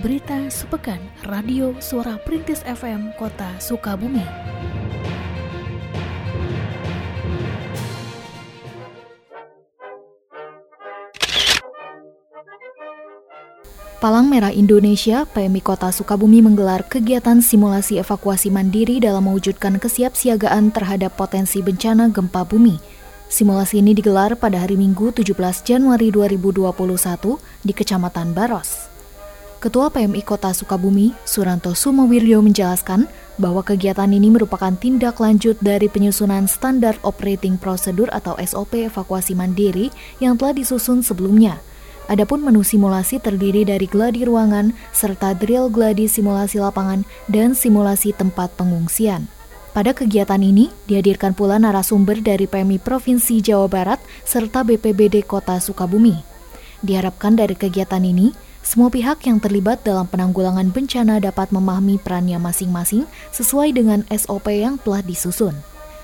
Berita Sepekan Radio Suara Perintis FM Kota Sukabumi. Palang Merah Indonesia, PMI Kota Sukabumi menggelar kegiatan simulasi evakuasi mandiri dalam mewujudkan kesiapsiagaan terhadap potensi bencana gempa bumi. Simulasi ini digelar pada hari Minggu 17 Januari 2021 di Kecamatan Baros. Ketua PMI Kota Sukabumi, Suranto Sumowiryo menjelaskan bahwa kegiatan ini merupakan tindak lanjut dari penyusunan Standar Operating Procedure atau SOP evakuasi mandiri yang telah disusun sebelumnya. Adapun menu simulasi terdiri dari gladi ruangan serta drill gladi simulasi lapangan dan simulasi tempat pengungsian. Pada kegiatan ini, dihadirkan pula narasumber dari PMI Provinsi Jawa Barat serta BPBD Kota Sukabumi. Diharapkan dari kegiatan ini, semua pihak yang terlibat dalam penanggulangan bencana dapat memahami perannya masing-masing sesuai dengan SOP yang telah disusun.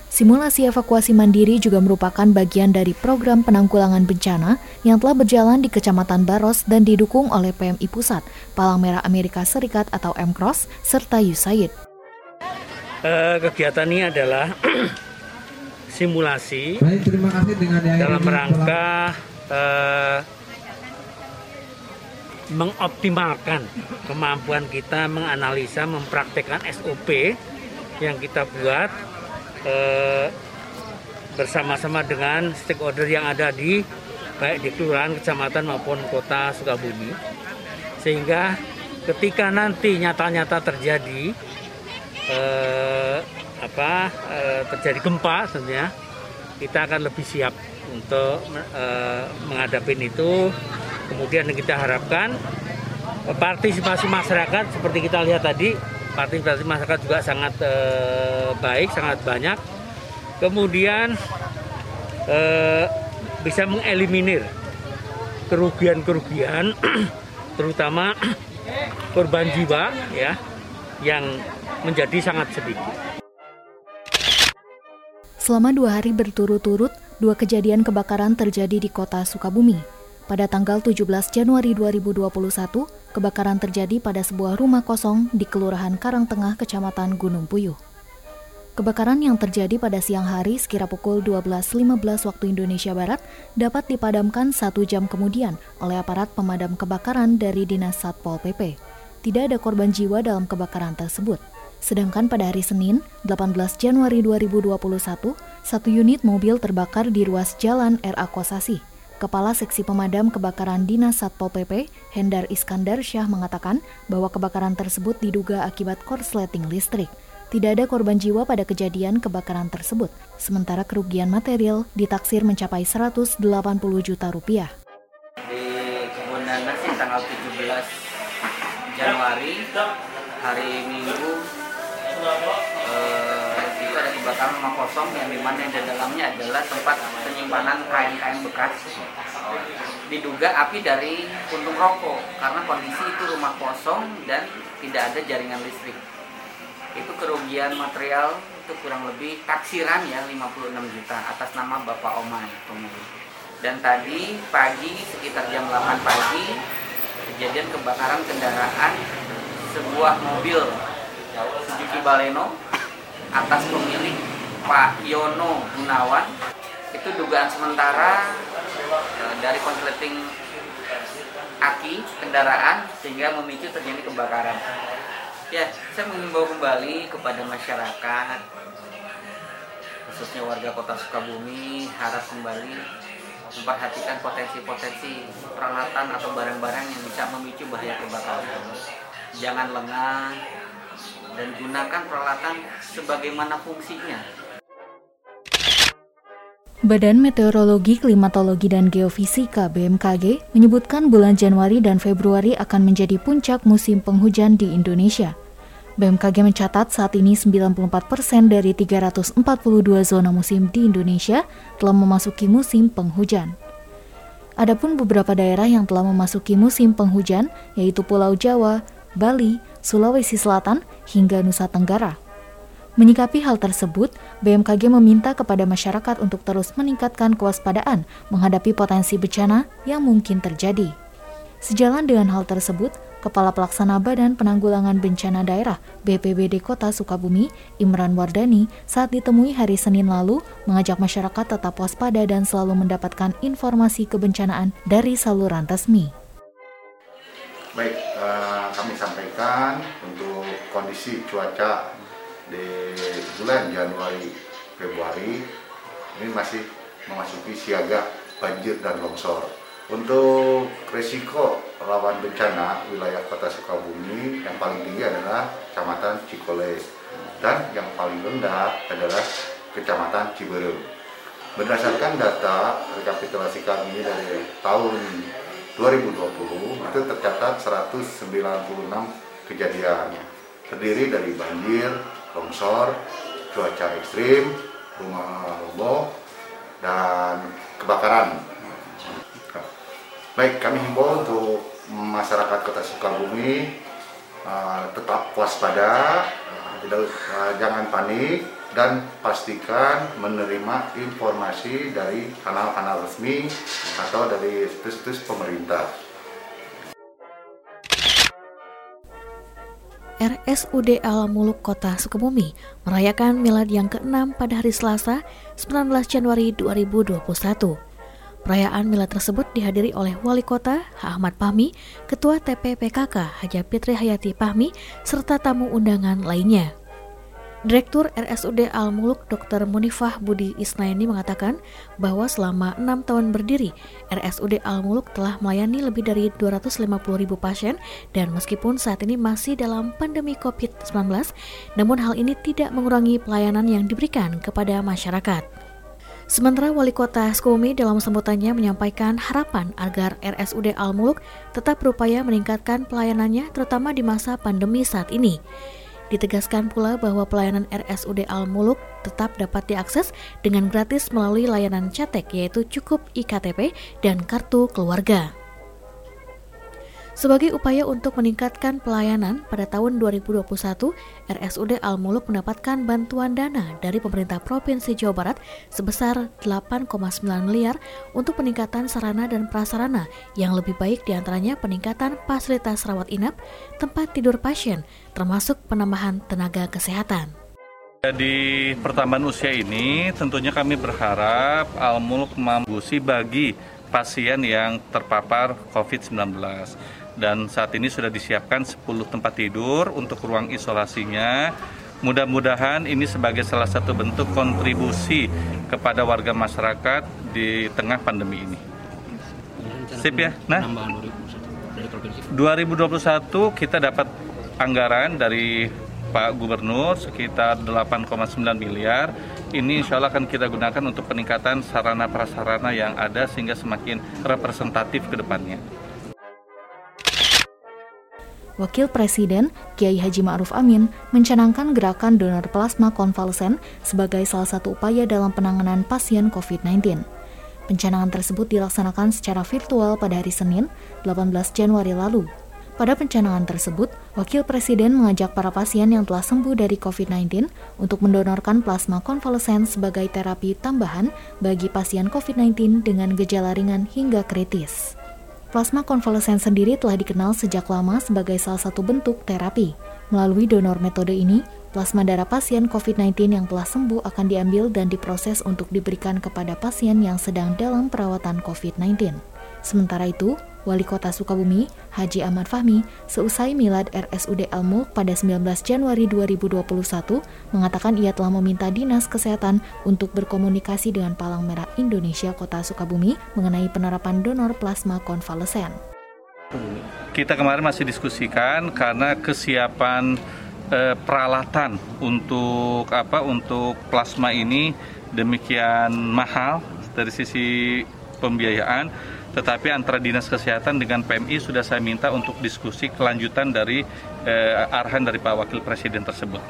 Simulasi evakuasi mandiri juga merupakan bagian dari program penanggulangan bencana yang telah berjalan di Kecamatan Baros dan didukung oleh PMI Pusat, Palang Merah Amerika Serikat atau MCROSS, serta USAID. Uh, kegiatan ini adalah simulasi Baik, terima kasih dengan dalam rangka uh, mengoptimalkan kemampuan kita menganalisa, mempraktekkan SOP yang kita buat eh, bersama-sama dengan stakeholder yang ada di baik di kelurahan, kecamatan maupun kota Sukabumi. Sehingga ketika nanti nyata-nyata terjadi eh, apa eh, terjadi gempa tentunya kita akan lebih siap untuk eh, menghadapi itu Kemudian kita harapkan partisipasi masyarakat seperti kita lihat tadi, partisipasi masyarakat juga sangat eh, baik, sangat banyak. Kemudian eh, bisa mengeliminir kerugian-kerugian, terutama korban jiwa ya, yang menjadi sangat sedikit. Selama dua hari berturut-turut, dua kejadian kebakaran terjadi di kota Sukabumi. Pada tanggal 17 Januari 2021, kebakaran terjadi pada sebuah rumah kosong di Kelurahan Karangtengah, Kecamatan Gunung Puyuh. Kebakaran yang terjadi pada siang hari sekira pukul 12.15 waktu Indonesia Barat dapat dipadamkan satu jam kemudian oleh aparat pemadam kebakaran dari Dinas Satpol PP. Tidak ada korban jiwa dalam kebakaran tersebut. Sedangkan pada hari Senin, 18 Januari 2021, satu unit mobil terbakar di ruas jalan RA Kosasi. Kepala Seksi Pemadam Kebakaran Dinas Satpol PP, Hendar Iskandar Syah mengatakan bahwa kebakaran tersebut diduga akibat korsleting listrik. Tidak ada korban jiwa pada kejadian kebakaran tersebut, sementara kerugian material ditaksir mencapai 180 juta rupiah. Di kebun nanas tanggal 17 Januari, hari Minggu, eh, itu ada kebakaran rumah kosong yang di mana yang di dalamnya adalah tempat penyimpanan kain-kain bekas. Diduga api dari puntung rokok karena kondisi itu rumah kosong dan tidak ada jaringan listrik. Itu kerugian material itu kurang lebih taksiran ya 56 juta atas nama Bapak Omai pemilik dan tadi pagi sekitar jam 8 pagi kejadian kebakaran kendaraan sebuah mobil Suzuki Baleno atas pemilik Pak Yono Gunawan itu dugaan sementara e, dari konsleting aki kendaraan sehingga memicu terjadi kebakaran. Ya, saya mengimbau kembali kepada masyarakat khususnya warga kota Sukabumi harap kembali memperhatikan potensi-potensi peralatan atau barang-barang yang bisa memicu bahaya kebakaran. Jangan lengah dan gunakan peralatan sebagaimana fungsinya Badan Meteorologi, Klimatologi, dan Geofisika BMKG menyebutkan bulan Januari dan Februari akan menjadi puncak musim penghujan di Indonesia. BMKG mencatat saat ini 94% dari 342 zona musim di Indonesia telah memasuki musim penghujan. Adapun beberapa daerah yang telah memasuki musim penghujan yaitu Pulau Jawa, Bali, Sulawesi Selatan, hingga Nusa Tenggara. Menyikapi hal tersebut, BMKG meminta kepada masyarakat untuk terus meningkatkan kewaspadaan menghadapi potensi bencana yang mungkin terjadi. Sejalan dengan hal tersebut, Kepala Pelaksana Badan Penanggulangan Bencana Daerah BPBD Kota Sukabumi, Imran Wardani, saat ditemui hari Senin lalu, mengajak masyarakat tetap waspada dan selalu mendapatkan informasi kebencanaan dari saluran resmi. Baik, uh, kami sampaikan untuk kondisi cuaca di bulan Januari Februari ini masih memasuki siaga banjir dan longsor untuk risiko rawan bencana wilayah kota Sukabumi yang paling tinggi adalah kecamatan Cikole dan yang paling rendah adalah kecamatan Ciberem. Berdasarkan data rekapitulasi kami dari tahun 2020 itu tercatat 196 kejadian. Terdiri dari banjir, longsor, cuaca ekstrim, rumah roboh, dan kebakaran. Baik, kami himbau untuk masyarakat Kota Sukabumi uh, tetap waspada, tidak, uh, jangan panik, dan pastikan menerima informasi dari kanal-kanal resmi atau dari situs-situs pemerintah. RSUD Al Muluk Kota Sukabumi merayakan milad yang ke-6 pada hari Selasa 19 Januari 2021. Perayaan milad tersebut dihadiri oleh Wali Kota Ahmad Pahmi, Ketua TPPKK Haja Fitri Hayati Pahmi, serta tamu undangan lainnya. Direktur RSUD Al Muluk Dr. Munifah Budi Isnaini mengatakan bahwa selama enam tahun berdiri, RSUD Al Muluk telah melayani lebih dari 250 ribu pasien dan meskipun saat ini masih dalam pandemi COVID-19, namun hal ini tidak mengurangi pelayanan yang diberikan kepada masyarakat. Sementara Wali Kota Sukabumi dalam sambutannya menyampaikan harapan agar RSUD Al Muluk tetap berupaya meningkatkan pelayanannya terutama di masa pandemi saat ini. Ditegaskan pula bahwa pelayanan RSUD Al Muluk tetap dapat diakses dengan gratis melalui layanan cetek yaitu cukup IKTP dan kartu keluarga. Sebagai upaya untuk meningkatkan pelayanan, pada tahun 2021, RSUD Al Muluk mendapatkan bantuan dana dari pemerintah Provinsi Jawa Barat sebesar 8,9 miliar untuk peningkatan sarana dan prasarana yang lebih baik di antaranya peningkatan fasilitas rawat inap, tempat tidur pasien, termasuk penambahan tenaga kesehatan. Di pertambahan usia ini tentunya kami berharap Al Muluk mampu bagi pasien yang terpapar COVID-19 dan saat ini sudah disiapkan 10 tempat tidur untuk ruang isolasinya. Mudah-mudahan ini sebagai salah satu bentuk kontribusi kepada warga masyarakat di tengah pandemi ini. Sip ya. Nah, 2021 kita dapat anggaran dari Pak Gubernur sekitar 8,9 miliar. Ini insya Allah akan kita gunakan untuk peningkatan sarana prasarana yang ada sehingga semakin representatif ke depannya. Wakil Presiden Kiai Haji Ma'ruf Amin mencanangkan gerakan donor plasma konvalesen sebagai salah satu upaya dalam penanganan pasien COVID-19. Pencanangan tersebut dilaksanakan secara virtual pada hari Senin, 18 Januari lalu. Pada pencanangan tersebut, Wakil Presiden mengajak para pasien yang telah sembuh dari COVID-19 untuk mendonorkan plasma konvalesen sebagai terapi tambahan bagi pasien COVID-19 dengan gejala ringan hingga kritis. Plasma konvalesen sendiri telah dikenal sejak lama sebagai salah satu bentuk terapi. Melalui donor metode ini, plasma darah pasien COVID-19 yang telah sembuh akan diambil dan diproses untuk diberikan kepada pasien yang sedang dalam perawatan COVID-19. Sementara itu, Wali Kota Sukabumi, Haji Ahmad Fahmi, seusai milad RSUD Al Mulk pada 19 Januari 2021, mengatakan ia telah meminta Dinas Kesehatan untuk berkomunikasi dengan Palang Merah Indonesia Kota Sukabumi mengenai penerapan donor plasma konvalesen. Kita kemarin masih diskusikan karena kesiapan eh, peralatan untuk apa untuk plasma ini demikian mahal dari sisi pembiayaan tetapi antara Dinas Kesehatan dengan PMI sudah saya minta untuk diskusi kelanjutan dari eh, arahan dari Pak Wakil Presiden tersebut.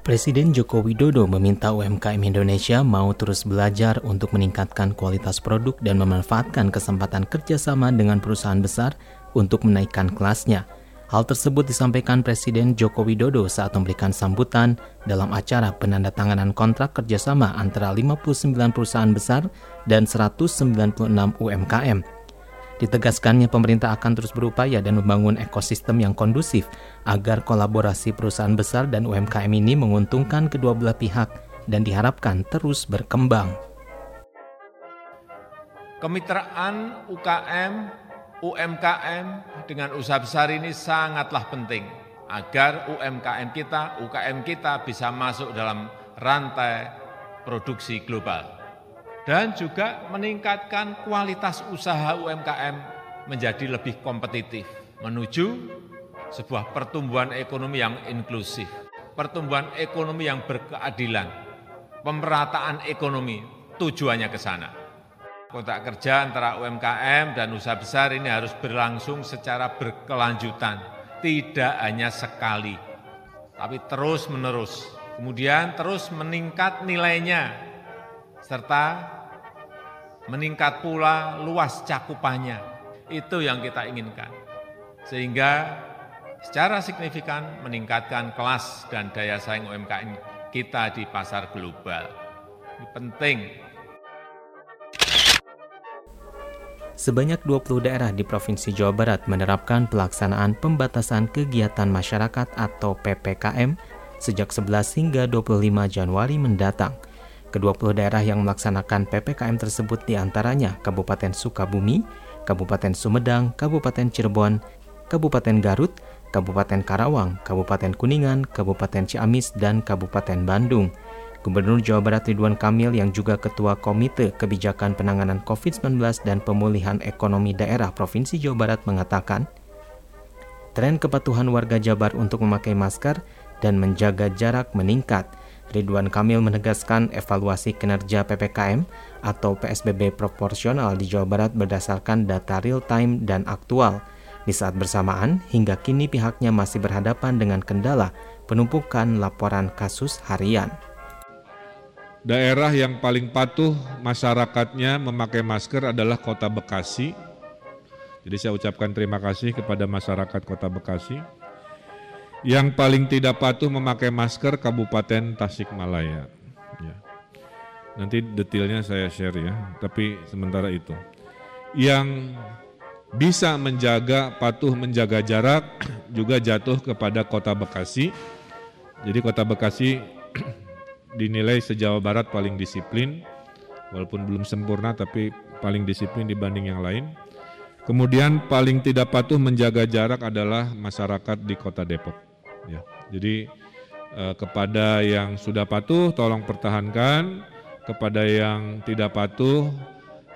Presiden Joko Widodo meminta UMKM Indonesia mau terus belajar untuk meningkatkan kualitas produk dan memanfaatkan kesempatan kerjasama dengan perusahaan besar untuk menaikkan kelasnya – Hal tersebut disampaikan Presiden Joko Widodo saat memberikan sambutan dalam acara penandatanganan kontrak kerjasama antara 59 perusahaan besar dan 196 UMKM. Ditegaskannya pemerintah akan terus berupaya dan membangun ekosistem yang kondusif agar kolaborasi perusahaan besar dan UMKM ini menguntungkan kedua belah pihak dan diharapkan terus berkembang. Kemitraan UKM, UMKM dengan usaha besar ini sangatlah penting agar UMKM kita, UKM kita bisa masuk dalam rantai produksi global dan juga meningkatkan kualitas usaha UMKM menjadi lebih kompetitif menuju sebuah pertumbuhan ekonomi yang inklusif, pertumbuhan ekonomi yang berkeadilan, pemerataan ekonomi tujuannya ke sana. Kontrak kerja antara UMKM dan usaha besar ini harus berlangsung secara berkelanjutan, tidak hanya sekali, tapi terus menerus. Kemudian terus meningkat nilainya, serta meningkat pula luas cakupannya. Itu yang kita inginkan. Sehingga secara signifikan meningkatkan kelas dan daya saing UMKM kita di pasar global. Ini penting. Sebanyak 20 daerah di Provinsi Jawa Barat menerapkan pelaksanaan pembatasan kegiatan masyarakat atau PPKM sejak 11 hingga 25 Januari mendatang. Kedua-puluh daerah yang melaksanakan PPKM tersebut di antaranya Kabupaten Sukabumi, Kabupaten Sumedang, Kabupaten Cirebon, Kabupaten Garut, Kabupaten Karawang, Kabupaten Kuningan, Kabupaten Ciamis, dan Kabupaten Bandung. Gubernur Jawa Barat Ridwan Kamil yang juga Ketua Komite Kebijakan Penanganan COVID-19 dan Pemulihan Ekonomi Daerah Provinsi Jawa Barat mengatakan, tren kepatuhan warga Jabar untuk memakai masker dan menjaga jarak meningkat – Ridwan Kamil menegaskan evaluasi kinerja PPKM atau PSBB proporsional di Jawa Barat berdasarkan data real time dan aktual. Di saat bersamaan, hingga kini pihaknya masih berhadapan dengan kendala penumpukan laporan kasus harian. Daerah yang paling patuh masyarakatnya memakai masker adalah Kota Bekasi. Jadi saya ucapkan terima kasih kepada masyarakat Kota Bekasi yang paling tidak patuh memakai masker Kabupaten Tasikmalaya. Ya. Nanti detailnya saya share ya, tapi sementara itu. Yang bisa menjaga, patuh menjaga jarak juga jatuh kepada Kota Bekasi. Jadi Kota Bekasi dinilai sejauh barat paling disiplin, walaupun belum sempurna tapi paling disiplin dibanding yang lain. Kemudian paling tidak patuh menjaga jarak adalah masyarakat di Kota Depok. Ya, jadi eh, kepada yang sudah patuh tolong pertahankan, kepada yang tidak patuh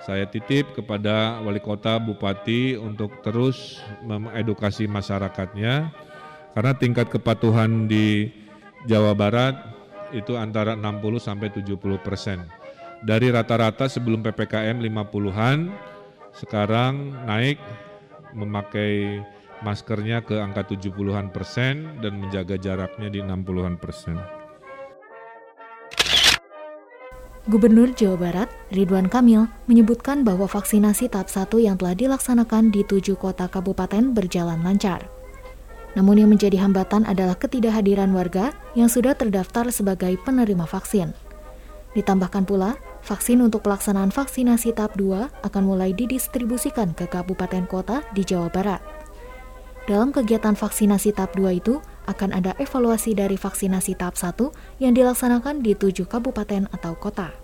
saya titip kepada wali kota, bupati untuk terus mengedukasi masyarakatnya karena tingkat kepatuhan di Jawa Barat itu antara 60 sampai 70 persen. Dari rata-rata sebelum PPKM 50-an, sekarang naik memakai maskernya ke angka 70-an persen dan menjaga jaraknya di 60-an persen. Gubernur Jawa Barat, Ridwan Kamil, menyebutkan bahwa vaksinasi tahap 1 yang telah dilaksanakan di tujuh kota kabupaten berjalan lancar. Namun yang menjadi hambatan adalah ketidakhadiran warga yang sudah terdaftar sebagai penerima vaksin. Ditambahkan pula, vaksin untuk pelaksanaan vaksinasi tahap 2 akan mulai didistribusikan ke kabupaten kota di Jawa Barat. Dalam kegiatan vaksinasi tahap 2 itu, akan ada evaluasi dari vaksinasi tahap 1 yang dilaksanakan di tujuh kabupaten atau kota.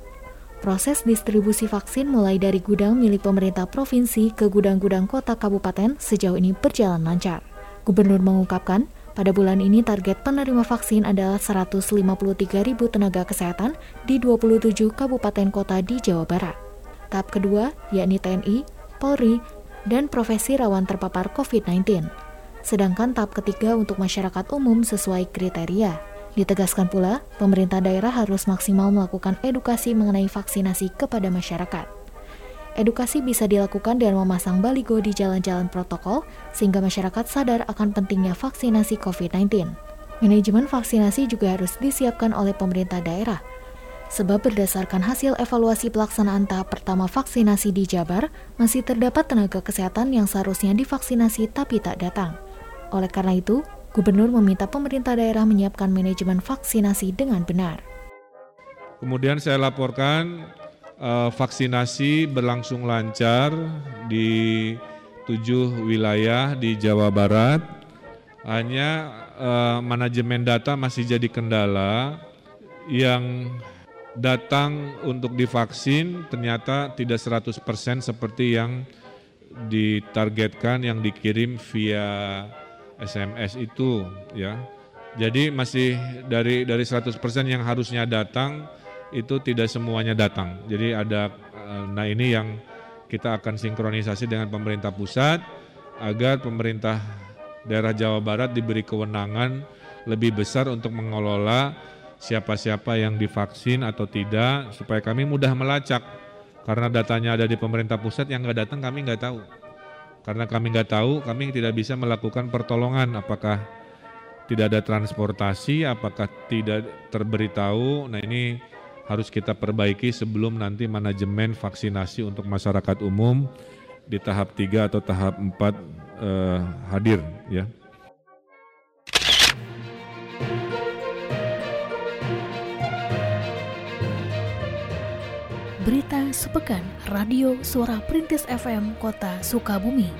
Proses distribusi vaksin mulai dari gudang milik pemerintah provinsi ke gudang-gudang kota kabupaten sejauh ini berjalan lancar. Gubernur mengungkapkan, pada bulan ini target penerima vaksin adalah 153 ribu tenaga kesehatan di 27 kabupaten kota di Jawa Barat. Tahap kedua, yakni TNI, Polri, dan profesi rawan terpapar COVID-19 sedangkan tahap ketiga untuk masyarakat umum sesuai kriteria. Ditegaskan pula, pemerintah daerah harus maksimal melakukan edukasi mengenai vaksinasi kepada masyarakat. Edukasi bisa dilakukan dengan memasang baligo di jalan-jalan protokol sehingga masyarakat sadar akan pentingnya vaksinasi COVID-19. Manajemen vaksinasi juga harus disiapkan oleh pemerintah daerah Sebab berdasarkan hasil evaluasi pelaksanaan tahap pertama vaksinasi di Jabar, masih terdapat tenaga kesehatan yang seharusnya divaksinasi tapi tak datang. Oleh karena itu, Gubernur meminta pemerintah daerah menyiapkan manajemen vaksinasi dengan benar. Kemudian saya laporkan uh, vaksinasi berlangsung lancar di tujuh wilayah di Jawa Barat. Hanya uh, manajemen data masih jadi kendala yang datang untuk divaksin ternyata tidak 100% seperti yang ditargetkan yang dikirim via SMS itu ya. Jadi masih dari dari 100% yang harusnya datang itu tidak semuanya datang. Jadi ada eh, nah ini yang kita akan sinkronisasi dengan pemerintah pusat agar pemerintah daerah Jawa Barat diberi kewenangan lebih besar untuk mengelola siapa-siapa yang divaksin atau tidak supaya kami mudah melacak. Karena datanya ada di pemerintah pusat yang nggak datang kami nggak tahu. Karena kami nggak tahu kami tidak bisa melakukan pertolongan. Apakah tidak ada transportasi apakah tidak terberitahu. Nah ini harus kita perbaiki sebelum nanti manajemen vaksinasi untuk masyarakat umum di tahap 3 atau tahap 4 eh, hadir ya. Berita Sepekan Radio Suara Perintis FM Kota Sukabumi.